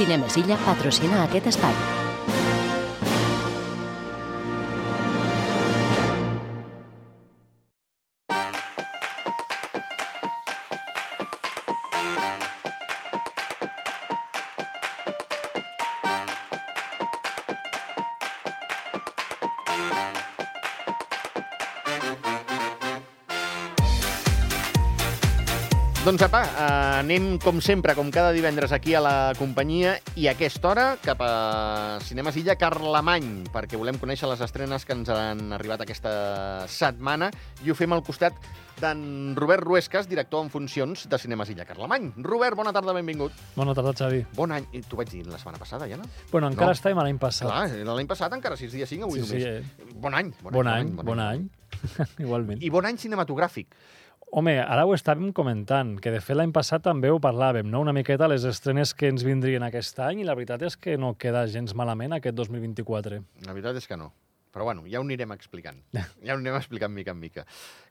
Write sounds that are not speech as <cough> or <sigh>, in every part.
Cinemes Illa patrocina aquest espai. Doncs apa, anem com sempre, com cada divendres aquí a la companyia i a aquesta hora cap a Cinemes Illa Carlemany, perquè volem conèixer les estrenes que ens han arribat aquesta setmana i ho fem al costat d'en Robert Ruescas, director en funcions de Cinemes Illa Carlemany. Robert, bona tarda, benvingut. Bona tarda, Xavi. Bon any. T'ho vaig dir la setmana passada, ja, no? Bueno, encara No. estem a l'any passat. Clar, l'any passat encara, sis dies cinc, avui sí, sí, només. eh? Bon any. Bon, any, bon any. <laughs> Igualment. I bon any cinematogràfic. Home, ara ho estàvem comentant, que de fet l'any passat també ho parlàvem, no? una miqueta les estrenes que ens vindrien aquest any, i la veritat és que no queda gens malament aquest 2024. La veritat és que no. Però bueno, ja ho anirem explicant. <laughs> Ja ho anirem explicant mica en mica.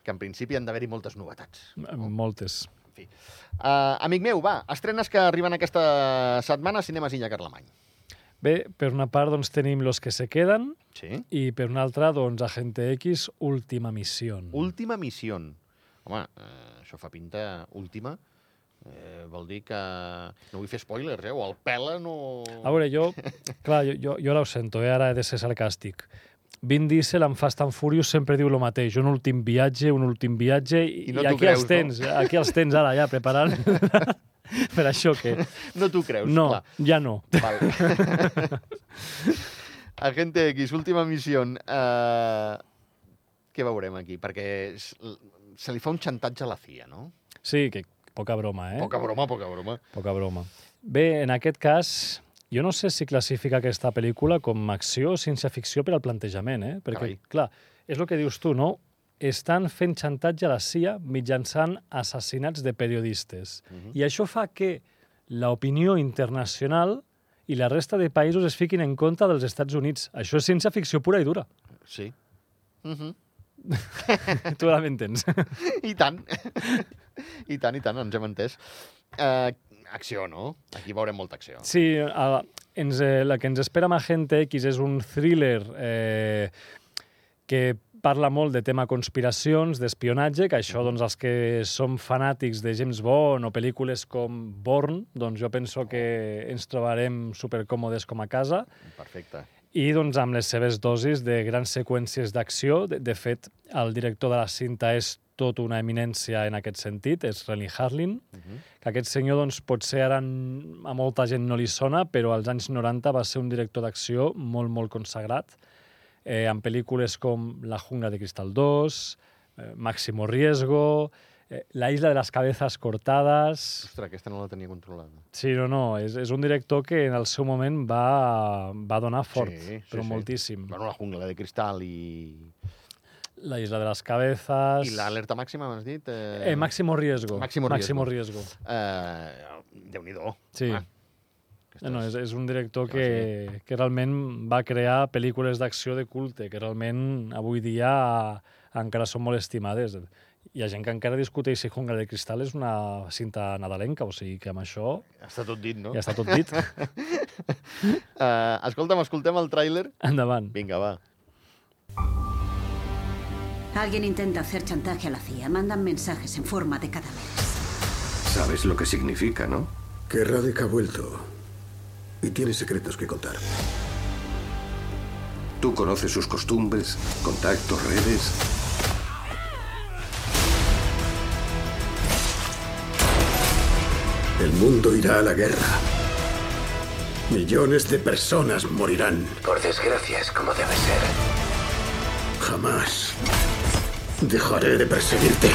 Que en principi han d'haver-hi moltes novetats. Moltes. En fi. Uh, amic meu, va, estrenes que arriben aquesta setmana a Cinemes Illa Carlemany. Bé, per una part doncs, tenim Los que se queden Sí. i per una altra doncs, Agente X, Última Missió. Última missió. Home, eh, això fa pinta última. Eh, vol dir que... No vull fer spoilers, eh? O el pela no... A veure, jo, clar, jo, jo, jo ara ho sento, eh? ara he de ser sarcàstic. Vin Diesel en Fast and Furious sempre diu el mateix, un últim viatge, un últim viatge, i, I no i aquí creus, els tens, aquí els tens ara ja preparant <laughs> per això que... No t'ho creus, No, clar. ja no. Val. <laughs> Agente X, última missió. Uh, què veurem aquí? Perquè se li fa un xantatge a la CIA, no? Sí, que poca broma, eh? Poca broma, poca broma. Poca broma. Bé, en aquest cas, jo no sé si classifica aquesta pel·lícula com acció o ciència-ficció per al plantejament, eh? Perquè, Carai. clar, és el que dius tu, no? Estan fent xantatge a la CIA mitjançant assassinats de periodistes. Mhm. I això fa que l'opinió internacional i la resta de països es fiquin en contra dels Estats Units. Això és ciència-ficció pura i dura. Sí. Uh -huh. Tu ara m'entens. I tant. I tant, i tant, ens hem entès. Uh, acció, no? Aquí veurem molta acció. Sí, a, ens, eh, la que ens espera amb Agente X és un thriller eh, que parla molt de tema conspiracions, d'espionatge, que això, doncs, els que som fanàtics de James Bond o pel·lícules com Bourne, doncs jo penso que ens trobarem supercòmodes com a casa Perfecte. I doncs, amb les seves dosis de grans seqüències d'acció. De, de fet, el director de la cinta és tot una eminència en aquest sentit, és Renny Harlin, Uh -huh. que aquest senyor doncs, potser ara a molta gent no li sona, però als anys 90 va ser un director d'acció molt, molt consagrat, eh, amb pel·lícules com La jungla de cristal 2, eh, Máximo Riesgo, eh, La isla de las cabezas cortadas... Ostres, aquesta no la tenia controlada. Sí, no, no, és, és un director que en el seu moment va, va donar fort, Sí, sí, però sí. moltíssim. Bueno, la jungla de cristal i... La isla de las cabezas... I l'alerta màxima, m'has dit? Eh, Máximo Riesgo. Máximo Máximo Riesgo. Riesgo. Eh, Déu-n'hi-do. Sí. Home, aquestes- No, és, és un director que que, que realment va crear pel·lícules d'acció de culte, que realment avui dia encara són molt estimades. Hi ha gent que encara discuteix si Jungla de Cristal és una cinta nadalenca, o sigui que amb això Està tot dit, no? ja està tot dit. Uh, <laughs> escolta'm, escoltem el tràiler. Endavant. Vinga, va. Alguien intenta hacer chantaje a la CIA. Mandan mensajes en forma de cadáveres. Sabes lo que significa, ¿no? Que Radek ha vuelto y tiene secretos que contar. Tú conoces sus costumbres, contactos, redes. El mundo irá a la guerra. Millones de personas morirán. Por desgracia es como debe ser. Jamás dejaré de perseguirte.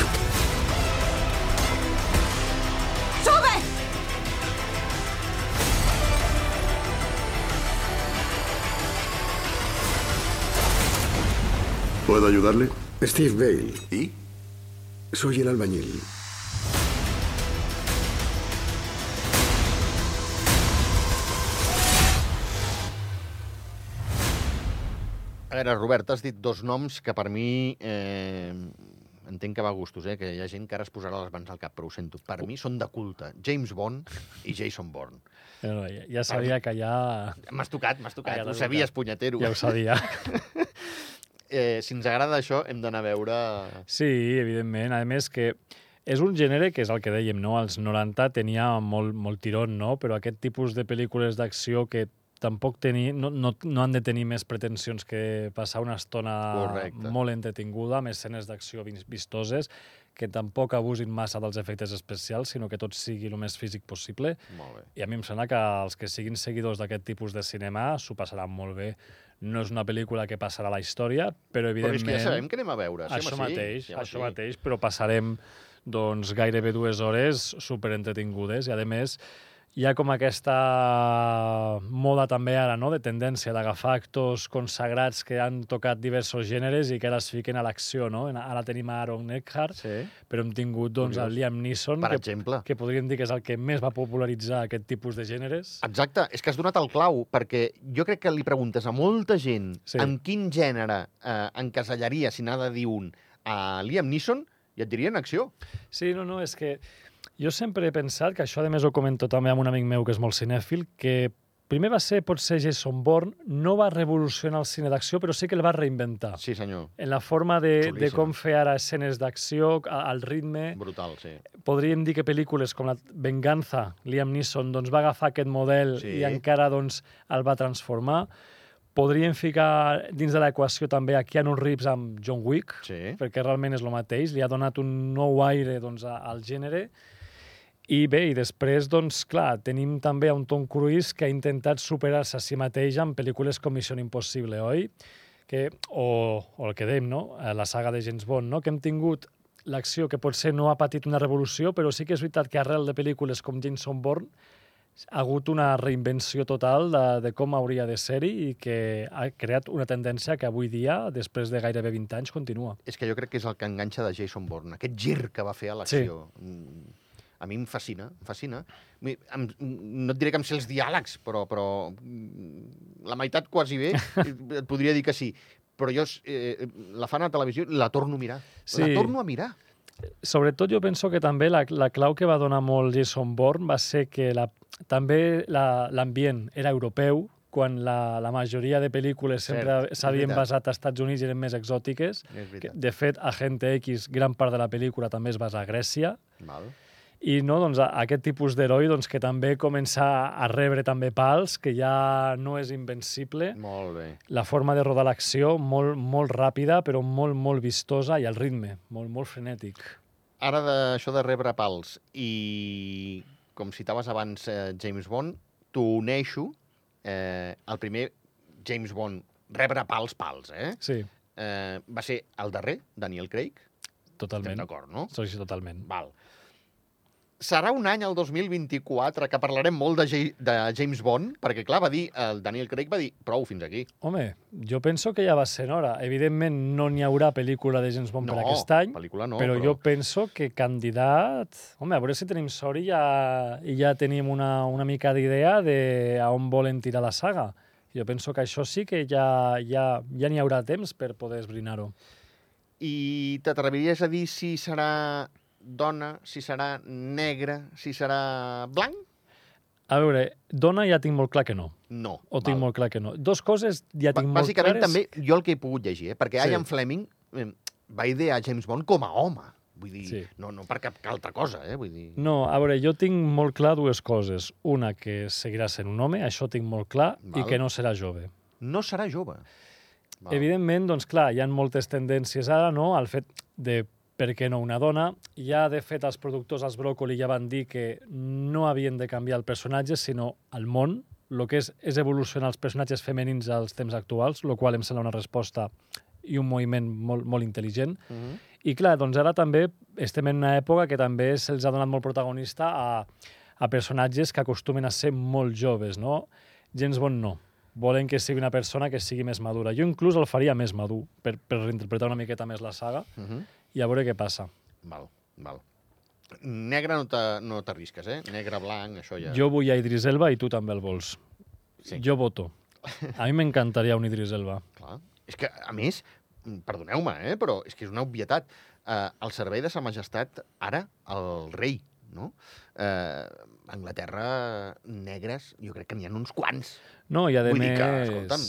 ¡Sube! ¿Puedo ayudarle? Steve Bale, ¿Y? soy el albañil. A veure, Robert, has dit dos noms que per mi eh, entenc que va a gustos, eh? que hi ha gent que ara es posarà les mans al cap, però ho sento. Per mi són de culte. James Bond i Jason Bourne. No, no, ja, ja sabia que ja... M'has tocat, m'has tocat. Ah, ja ho sabies, tocat. punyetero. Ja ho sabia. <laughs> eh, si ens agrada això, hem d'anar a veure... Sí, evidentment. A més que és un gènere que és el que dèiem, no? Als 90 tenia molt, molt tirón, no? Però aquest tipus de pel·lícules d'acció que tampoc teni, no, no, no han de tenir més pretensions que passar una estona Correcte. molt entretinguda, amb escenes d'acció vis- vistoses, que tampoc abusin massa dels efectes especials, sinó que tot sigui el més físic possible. Molt bé. I a mi em sembla que els que siguin seguidors d'aquest tipus de cinema s'ho passaran molt bé. No és una pel·lícula que passarà a la història, però Però és evidentment... que ja sabem que anem a veure. Sí, això sí. mateix, Sí, això sí. mateix, però passarem doncs, gairebé dues hores superentretingudes i, a més, hi ha com aquesta moda també ara, no?, de tendència d'agafar actors consagrats que han tocat diversos gèneres i que ara es fiquen a l'acció, no? Ara tenim a Aaron Eckhart, Sí. però hem tingut doncs, el Curiós. Liam Neeson, Per que, exemple. que podríem dir que és el que més va popularitzar aquest tipus de gèneres. Exacte, és que has donat el clau, perquè jo crec que li preguntes a molta gent Sí. en quin gènere eh, encasellaria, si n'ha de dir un, a Liam Neeson, i et dirien acció. Sí, no, no, és que jo sempre he pensat, que això a més ho comento també amb un amic meu que és molt cinèfil, que primer va ser potser Jason Bourne, no va revolucionar el cine d'acció, però sí que el va reinventar. Sí, senyor. En la forma de, de com fer ara escenes d'acció, al ritme. Brutal, sí. Podríem dir que pel·lícules com la Venganza, Liam Neeson, doncs va agafar aquest model Sí. i encara doncs, el va transformar. Podríem ficar dins de l'equació també a Keanu Reeves amb John Wick, Sí. perquè realment és el mateix, li ha donat un nou aire doncs, al gènere. I bé, i després, doncs, clar, tenim també a un Tom Cruise que ha intentat superar-se a si mateix en pel·lícules com Missió Impossible, oi? Que, o, o el que dèiem, no? Eh, La saga de James Bond, no? Que hem tingut l'acció que potser no ha patit una revolució, però sí que és veritat que arrel de pel·lícules com Jameson Bourne ha hagut una reinvenció total de, de com hauria de ser-hi i que ha creat una tendència que avui dia, després de gairebé 20 anys, continua. És que jo crec que és el que enganxa de Jason Bourne, aquest gir que va fer a l'acció. Mm, A mi em fascina, em fascina. Em, no et diré que em sé els diàlegs, però, però mm, la meitat quasi bé <laughs> et podria dir que sí. Però jo eh, la fan a televisió i la torno a mirar. Sí. La torno a mirar. Sobretot jo penso que també la, la clau que va donar molt Jason Bourne va ser que la, també la- l'ambient era europeu, quan la, la majoria de pel·lícules sempre s'havien basat als Estats Units i eren més exòtiques. De fet, Agente X, gran part de la pel·lícula també es basa a Grècia. Val. I no, doncs, a- aquest tipus d'heroi doncs, que també comença a rebre també pals, que ja no és invencible. Molt bé. La forma de rodar l'acció, molt, molt ràpida, però molt, molt vistosa, i el ritme, molt, molt frenètic. Ara d'això de rebre pals i, com citaves abans eh, James Bond, t'ho uneixo. Eh, el primer James Bond rebre pals, pals, eh? Sí, eh va ser el darrer, Daniel Craig. Estem totalment. d'acord, no? Sí, sí, totalment. Val. Serà un any, el 2024, que parlarem molt de, J de James Bond, perquè, clar, va dir, el Daniel Craig va dir, prou, fins aquí. Home, jo penso que ja va ser hora. Evidentment, no n'hi haurà pel·lícula de James Bond per aquest any, pel·lícula no, però, jo penso que candidat... Home, a veure si tenim sort i ja, i ja tenim una, una mica d'idea de a on volen tirar la saga. Jo penso que això sí que ja, ja, ja n'hi haurà temps per poder esbrinar-ho. I t'atreviries a dir si serà dona, si serà negre, si serà blanc? A veure, dona ja tinc molt clar que no. No. O tinc molt clar que no. Dos coses ja tinc molt Bàsicament, clares. també, jo el que he pogut llegir, eh? perquè Sí. Ian Fleming eh, va idear James Bond com a home. Vull dir, Sí. no, no per cap altra cosa, eh? Vull dir... No, a veure, jo tinc molt clar dues coses. Una, que seguirà sent un home, això tinc molt clar, Val. i que no serà jove. No serà jove. Val. Evidentment, doncs clar, hi ha moltes tendències ara, no?, al fet de per què no una dona. Ja, de fet, els productors, els Broccoli, ja van dir que no havien de canviar el personatge, sinó el món. El que és, és evolucionar els personatges femenins als temps actuals, el qual em sembla una resposta i un moviment molt, molt intel·ligent. Uh -huh. I clar, doncs ara també estem en una època que també se'ls ha donat molt protagonista a, a personatges que acostumen a ser molt joves, no? James Bond no. Volen que sigui una persona que sigui més madura. Jo inclús el faria més madur, per, per reinterpretar una miqueta més la saga Uh -huh. I a veure què passa. Val, val. Negre no t'a- no t'arrisques, eh? Negre, blanc, això ja... Jo vull a Idris Elba i tu també el vols. Sí. Jo voto. A mi m'encantaria un Idris Elba. Clar. És que, a més, perdoneu-me, eh? però és que és una obvietat. eh, al servei de sa majestat, ara, el rei, no? Eh, Anglaterra, negres, jo crec que n'hi ha uns quants. No, i a Vull dir més... que, escolta'm,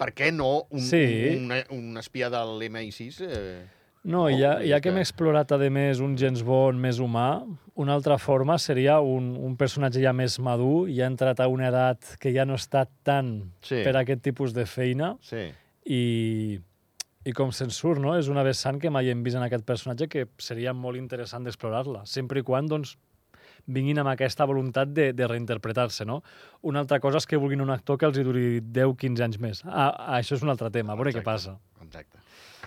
per què no un, Sí. un, un, un espia de l'MI6? Eh, No, i ja, Oh, ja és que hem explorat, a més, un James Bond més humà, una altra forma seria un, un personatge ja més madur, ja ha entrat a una edat que ja no està tant Sí. per a aquest tipus de feina, sí. i, i com se'n surt, no? És una vessant que mai hem vist en aquest personatge que seria molt interessant d'explorar-la, sempre i quan, doncs, vinguin amb aquesta voluntat de, de reinterpretar-se, no? Una altra cosa és que vulguin un actor que els hi duri 10-15 anys més. Ah, això és un altre tema, a veure què Exacte. passa. Exacte.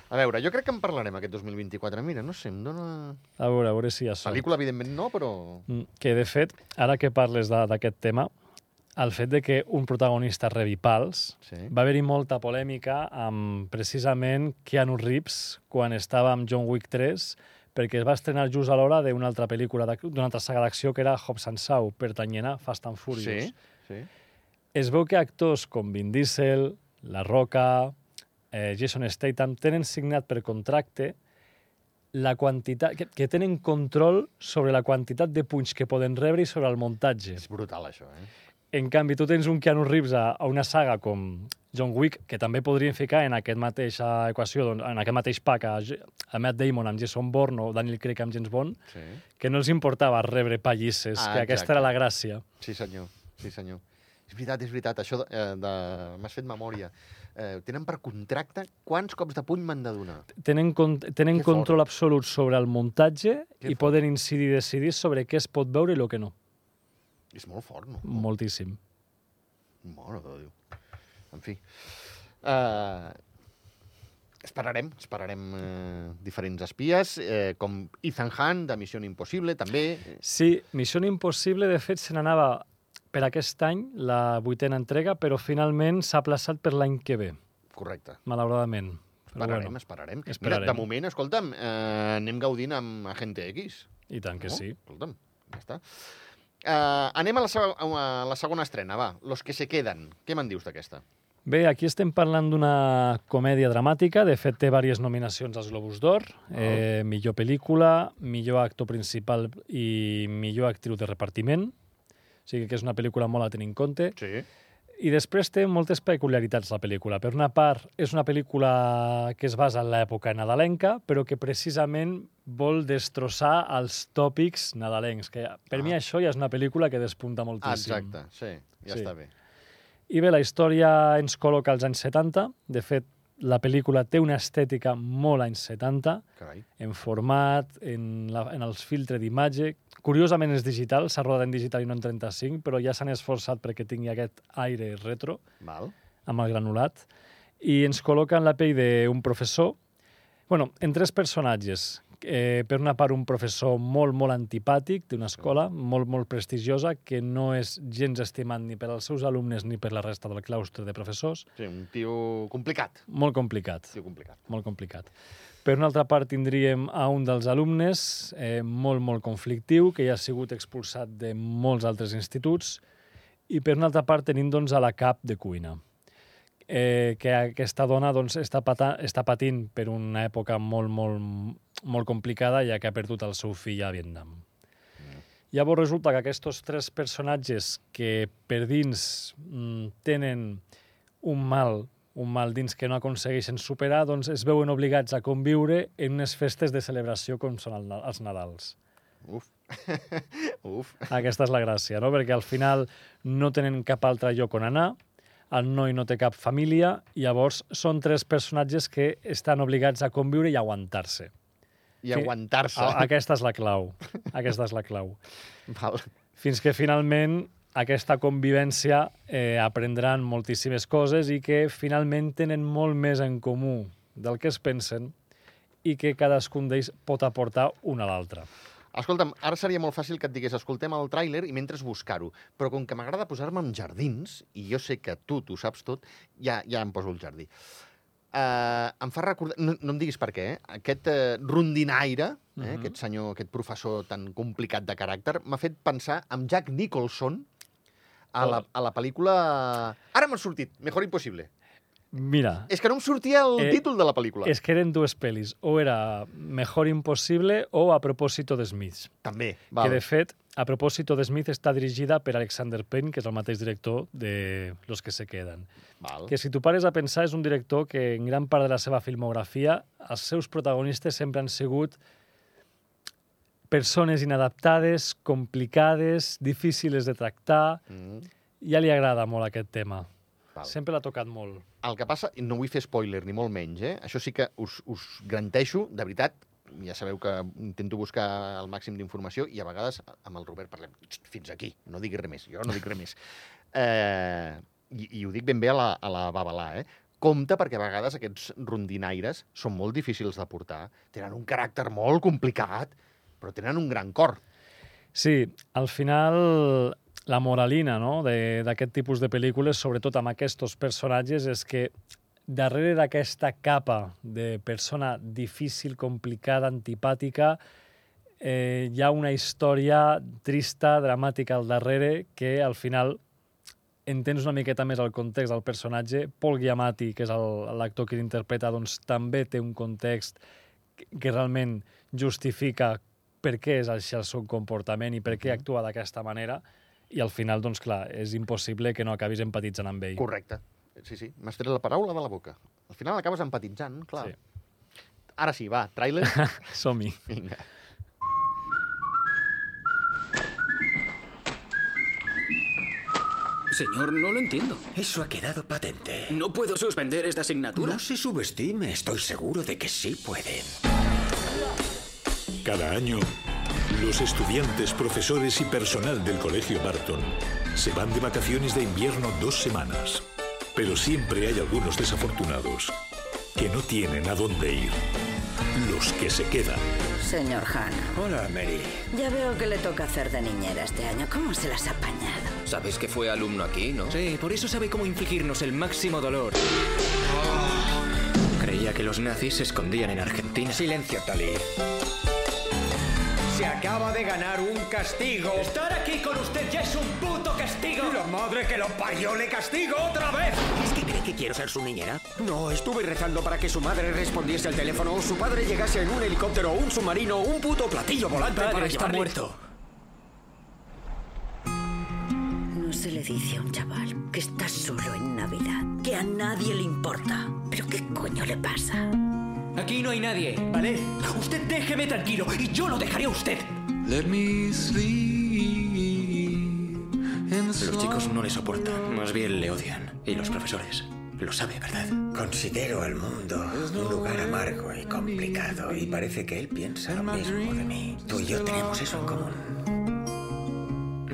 A veure, jo crec que en parlarem aquest 2024. Mira, no sé, em dona... A veure, a veure si hi ha sort. Pel·lícula, evidentment, no, però... Mm, Que, de fet, ara que parles d'aquest tema, el fet de que un protagonista rebi pals, Sí. va haver-hi molta polèmica amb, precisament, Keanu Reeves, quan estava amb John Wick 3, perquè es va estrenar just a l'hora d'una altra pel·lícula, d'una altra saga d'acció, que era Hobbs and Shaw, pertanyent a Fast and Furious. Sí, sí. Es veu que actors com Vin Diesel, La Roca, eh, Jason Statham tenen signat per contracte la quantitat, que, que tenen control sobre la quantitat de punys que poden rebre i sobre el muntatge. És brutal, això, eh? En canvi, tu tens un Keanu Reeves a, a una saga com John Wick, que també podrien ficar en aquest mateixa equació, doncs, en aquest mateix pack, a, a Matt Damon amb Jason Bourne o Daniel Craig amb James Bond, Sí. que no els importava rebre pallisses, Ah, que aquesta exacte. era la gràcia. Sí, senyor. Sí, senyor. És veritat, és veritat. Això de... eh, de... M'has fet memòria. Eh, tenen per contracte quants cops de puny m'han de donar. Tenen, con tenen Que fort. control absolut sobre el muntatge Que i fort. poden incidir i decidir sobre què es pot veure i el que no. És molt fort, no? Moltíssim. Mare de Déu. En fi. Uh, esperarem, esperarem uh, diferents espies, eh, com Ethan Hunt, de Missió Impossible, també. Sí, Missió Impossible, de fet, se n'anava per aquest any, la vuitena entrega, però finalment s'ha plaçat per l'any que ve, Correcte. malauradament. Però Esperarem, bueno, esperarem. esperarem. Mira, de moment, escolta'm, eh, anem gaudint amb Agente X. I tant que no? sí. Escolta'm, ja està. Uh, anem a la, seg- a la segona estrena, va. Los que se queden. Què me'n dius d'aquesta? Bé, aquí estem parlant d'una comèdia dramàtica. De fet, té diverses nominacions als Globus d'Or. Eh, millor pel·lícula, millor actor principal i millor actriu de repartiment. O sigui que és una pel·lícula molt a tenir en compte. Sí. I després té moltes peculiaritats la pel·lícula. Per una part, és una pel·lícula que es basa en l'època nadalenca, però que precisament vol destrossar els tòpics nadalencs. Que per Ah. mi això ja és una pel·lícula que despunta Ah, moltíssim. exacte, sí, ja Sí. està bé. I bé, la història ens col·loca als anys 70. De fet, la pel·lícula té una estètica molt anys 70, Carai. en format, en, la, en els filtres d'imatge. Curiosament és digital, s'ha rodat en digital i no en 35, però ja s'han esforçat perquè tingui aquest aire retro Val. amb el granulat. I ens col·loca en la pell d'un professor, bueno, en tres personatges. Eh, per una part, un professor molt, molt antipàtic d'una escola, molt, molt prestigiosa, que no és gens estimat ni per als seus alumnes ni per la resta del claustre de professors. Sí, un tio complicat. Molt complicat, Tio complicat. molt complicat. Per una altra part, tindríem a un dels alumnes eh, molt, molt conflictiu, que ja ha sigut expulsat de molts altres instituts, i per una altra part tenim doncs, a la cap de cuina, eh, que aquesta dona doncs, està, pata, està patint per una època molt, molt, molt complicada, ja que ha perdut el seu fill a Vietnam. Llavors resulta que aquests tres personatges que per dins mm, tenen un mal, un mal dins que no aconsegueixen superar, doncs es veuen obligats a conviure en unes festes de celebració com són el, els Nadals. Uf. <laughs> Uf. Aquesta és la gràcia, no? Perquè al final no tenen cap altre lloc on anar, el noi no té cap família, i llavors són tres personatges que estan obligats a conviure i a aguantar-se. I Sí. aguantar-se. Aquesta és la clau. Aquesta és la clau. <laughs> Val. Fins que finalment aquesta convivència eh, aprendran moltíssimes coses i que finalment tenen molt més en comú del que es pensen i que cadascun d'ells pot aportar un a l'altre. Escolta'm, ara seria molt fàcil que et digués escoltem el tràiler i mentre buscar-ho, però com que m'agrada posar-me en jardins, i jo sé que tu t'ho saps tot, ja, ja em poso el jardí. Uh, em fa recordar, no, no em diguis per què, eh? aquest uh, rondinaire, eh? Mhm. aquest senyor, aquest professor tan complicat de caràcter, m'ha fet pensar en Jack Nicholson a la, a la pel·lícula... Ara m'ha sortit, Mejor Impossible. Mira, És que no em sortia el Eh, títol de la pel·lícula. és que eren dues pel·lis. O era Mejor Impossible o A propòsito de Smith. També, Que, val. de fet, A propòsito de Smith està dirigida per Alexander Payne, que és el mateix director de Los que se queden. val. Que si tu pares a pensar, és un director que en gran part de la seva filmografia els seus protagonistes sempre han sigut persones inadaptades, complicades, difícils de tractar. Mm, Ja li agrada molt aquest tema. val. Sempre l'ha tocat molt. El que passa, no vull fer spoiler ni molt menys, eh? això sí que us, us garanteixo, de veritat, ja sabeu que intento buscar el màxim d'informació i a vegades amb el Robert parlem "Xt, fins aquí, no diguis res més, jo no dic res més. Eh, i, I ho dic ben bé a la, a la babalà, eh? Compte perquè a vegades aquests rondinaires són molt difícils de portar, tenen un caràcter molt complicat, però tenen un gran cor. Sí, al final la moralina no? de- d'aquest tipus de pel·lícules, sobretot amb aquests personatges, és que darrere d'aquesta capa de persona difícil, complicada, antipàtica, eh, hi ha una història trista, dramàtica al darrere, que al final entens una miqueta més el context del personatge. Paul Giamatti, que és l'actor que l'interpreta, doncs també té un context que, que realment justifica per què és així el seu comportament i per què actua d'aquesta manera, i al final, doncs clar, és impossible que no acabis empatitzant amb ell. Correcte. Sí, sí, m'has tret la paraula de la boca. Al final acabes empatitzant, clar. Sí. Ara sí, va, tràiler. <laughs> Som-hi. Vinga. Señor, no lo entiendo. Eso ha quedado patente. No puedo suspender esta asignatura. No se subestime, estoy seguro de que sí pueden. Cada año, los estudiantes, profesores y personal del Colegio Barton se van de vacaciones de invierno dos semanas. Pero siempre hay algunos desafortunados que no tienen a dónde ir. Los que se quedan. Señor Han, Hola, Mary. ya veo que le toca hacer de niñera este año. ¿Cómo se las ha apañado? Sabes que fue alumno aquí, ¿no? Sí, por eso sabe cómo infligirnos el máximo dolor. Creía que los nazis se escondían en Argentina. Silencio, Tali. Se acaba de ganar un castigo. Estar aquí con usted ya es un puto castigo. ¡La madre que lo parió le castigo otra vez! ¿Es que cree que quiero ser su niñera? No, estuve rezando para que su madre respondiese al teléfono o su padre llegase en un helicóptero o un submarino o un puto platillo volante Padre para está llevarle- muerto. No se le dice a un chaval que está solo en Navidad, que a nadie le importa. ¿Pero qué coño le pasa? Aquí no hay nadie, ¿vale? Usted déjeme tranquilo y yo lo dejaré a usted. Los chicos no le soportan, más bien le odian. Y los profesores. Lo sabe, ¿verdad? Considero al mundo un lugar amargo y complicado y parece que él piensa lo mismo de mí. Tú y yo tenemos eso en común.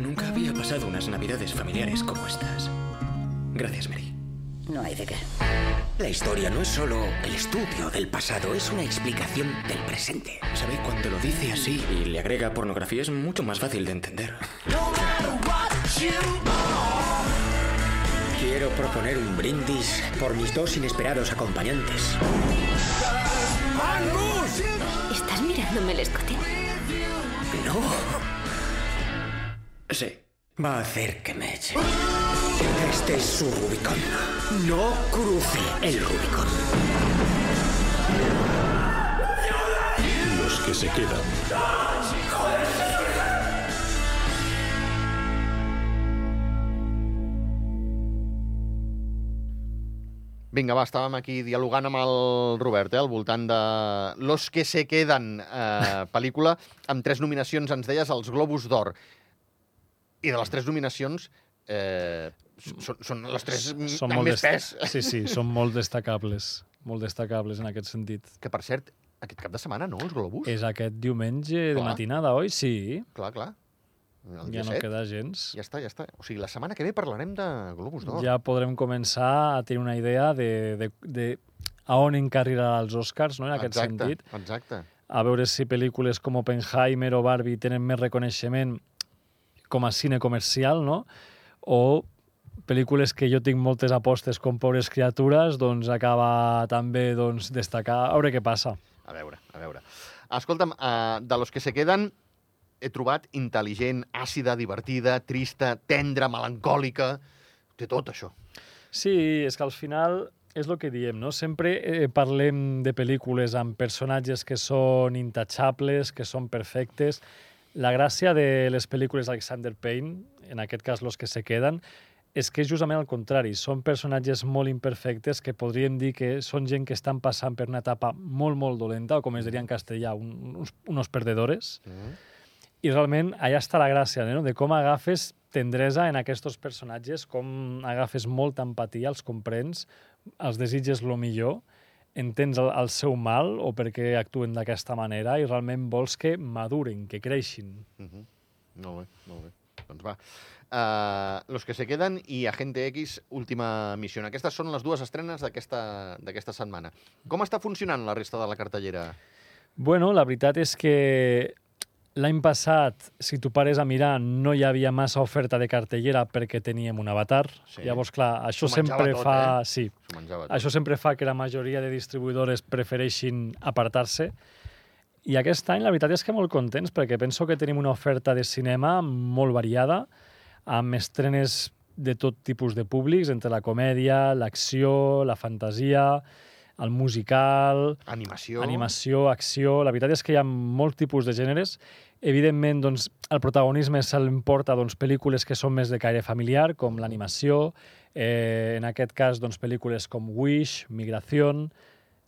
Nunca había pasado unas navidades familiares como estas. Gracias, Mary. No hay de qué. La historia no es solo el estudio del pasado, es una explicación del presente. ¿Sabe? Cuando lo dice así y le agrega pornografía es mucho más fácil de entender. Quiero proponer un brindis por mis dos inesperados acompañantes. ¿Estás mirándome el escote? No, Sí. va a hacer que me eche. Este es su Rubicon. No cruce el Rubicon. Los que se quedan. Vinga, va, estàvem aquí dialogant amb el Robert, eh, al voltant de Los que se queden, eh, pel·lícula, amb tres nominacions, ens deies, als Globus d'Or. I de les tres nominacions, eh, són, són les tres Són amb més pes. Sí, sí, són molt destacables. Molt destacables en aquest sentit. Que, per cert, aquest cap de setmana, no, els Globus? És aquest diumenge de Clar. matinada, oi? Sí. Clar, clar. El Ja dia no 7. queda gens. Ja està, ja està. O sigui, la setmana que ve parlarem de Globus d'Or. Ja podrem començar a tenir una idea de, de, de a on encarrirà els Oscars, no?, en aquest exacte, sentit. Exacte. A veure si pel·lícules com Oppenheimer o Barbie tenen més reconeixement com a cine comercial, no? O pel·lícules que jo tinc moltes apostes com Pobres criatures, doncs acaba també doncs, destacar. A veure què passa. A veure, a veure. Escolta'm, uh, de los que se queden, he trobat intel·ligent, àcida, divertida, trista, tendra, melancòlica... Té tot, això. Sí, és que al final és el que diem, no? Sempre eh, parlem de pel·lícules amb personatges que són intouchables, que són perfectes. La gràcia de les pel·lícules d'Alexander Payne, en aquest cas los que se queden, és que és justament al contrari. Són personatges molt imperfectes que podríem dir que són gent que estan passant per una etapa molt, molt dolenta, o com es diria en castellà, un, uns, unos perdedores. Mm -hmm. I realment allà està la gràcia, no? de com agafes tendresa en aquests personatges, com agafes molta empatia, els comprens, els desitges lo millor, entens el, el seu mal o perquè actuen d'aquesta manera i realment vols que maduren, que creixin. Mm -hmm. Molt bé, molt bé. Doncs va. Uh, los que se queden i Agente X, última missió. Aquestes són les dues estrenes d'aquesta setmana. Com està funcionant la resta de la cartellera? Bueno, la veritat és que L'any passat, si tu pares a mirar, no hi havia massa oferta de cartellera perquè teníem un avatar. Sí. Llavors, clar, això sempre tot, fa... Eh? Sí. Això sempre fa que la majoria de distribuïdores prefereixin apartar-se. I aquest any, la veritat és que molt contents, perquè penso que tenim una oferta de cinema molt variada, amb estrenes de tot tipus de públics, entre la comèdia, l'acció, la fantasia, el musical... Animació. Animació, acció... La veritat és que hi ha molts tipus de gèneres. Evidentment, doncs, el protagonisme se l'emporta doncs, pel·lícules que són més de caire familiar, com l'animació, eh, en aquest cas, doncs, pel·lícules com Wish, Migración,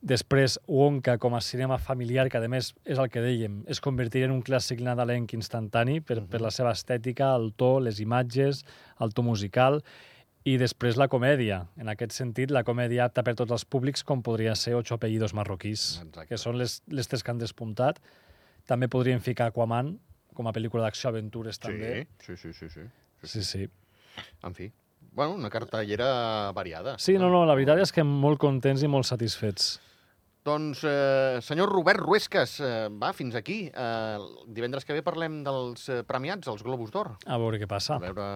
després Wonka com a cinema familiar, que a més és el que dèiem, es convertiria en un clàssic nadalenc instantani per, per la seva estètica, el to, les imatges, el to musical, i després la comèdia. En aquest sentit, la comèdia apta per tots els públics, com podria ser Ocho apellidos marroquís, Exacte. que són les, les tres que han despuntat. També podríem ficar Aquaman, com a pel·lícula d'acció-aventures, també. Sí, sí, sí, sí. Sí, sí. sí. En fi, bueno, una cartellera variada. Sí, no, no, la veritat és que molt contents i molt satisfets. Doncs, eh, senyor Robert Ruesques, eh, va, fins aquí. Eh, divendres que ve parlem dels eh, premiats, els Globus d'Or. A veure què passa. A veure...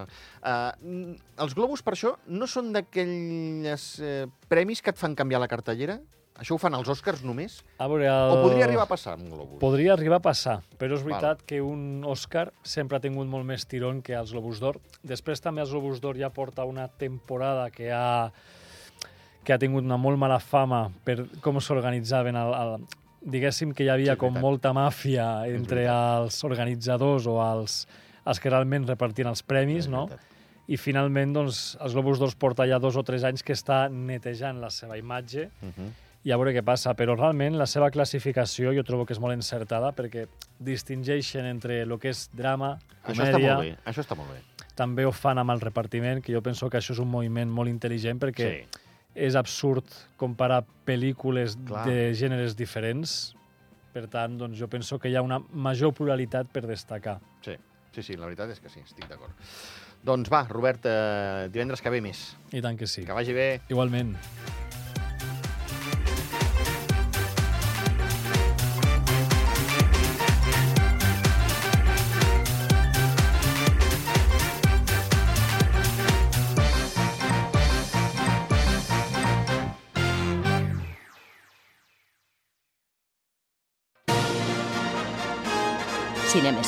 Eh, els Globus, per això, no són d'aquells eh, premis que et fan canviar la cartellera? Això ho fan els Oscars només? A veure, el... O podria arribar a passar amb Globus? Podria arribar a passar, però és veritat Val. que un Oscar sempre ha tingut molt més tirón que els Globus d'Or. Després també els Globus d'Or ja porta una temporada que ha que ha tingut una molt mala fama per com s'organitzaven el, el, diguéssim que hi havia sí, com molta màfia entre els organitzadors o els, els que realment repartien els premis, no? I finalment, doncs, els Globus d'Or porta ja dos o tres anys que està netejant la seva imatge uh -huh. i a veure què passa. Però realment la seva classificació jo trobo que és molt encertada perquè distingeixen entre el que és drama, comèdia... Això està molt bé, això està molt bé. També ho fan amb el repartiment, que jo penso que això és un moviment molt intel·ligent perquè sí és absurd comparar pel·lícules Clar. de gèneres diferents. Per tant, doncs, jo penso que hi ha una major pluralitat per destacar. Sí, sí, sí la veritat és que sí, estic d'acord. Doncs va, Robert, eh, divendres que ve més. I tant que sí. Que vagi bé. Igualment.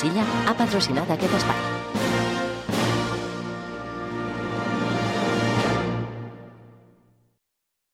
Silla ha patrocinat aquest espai.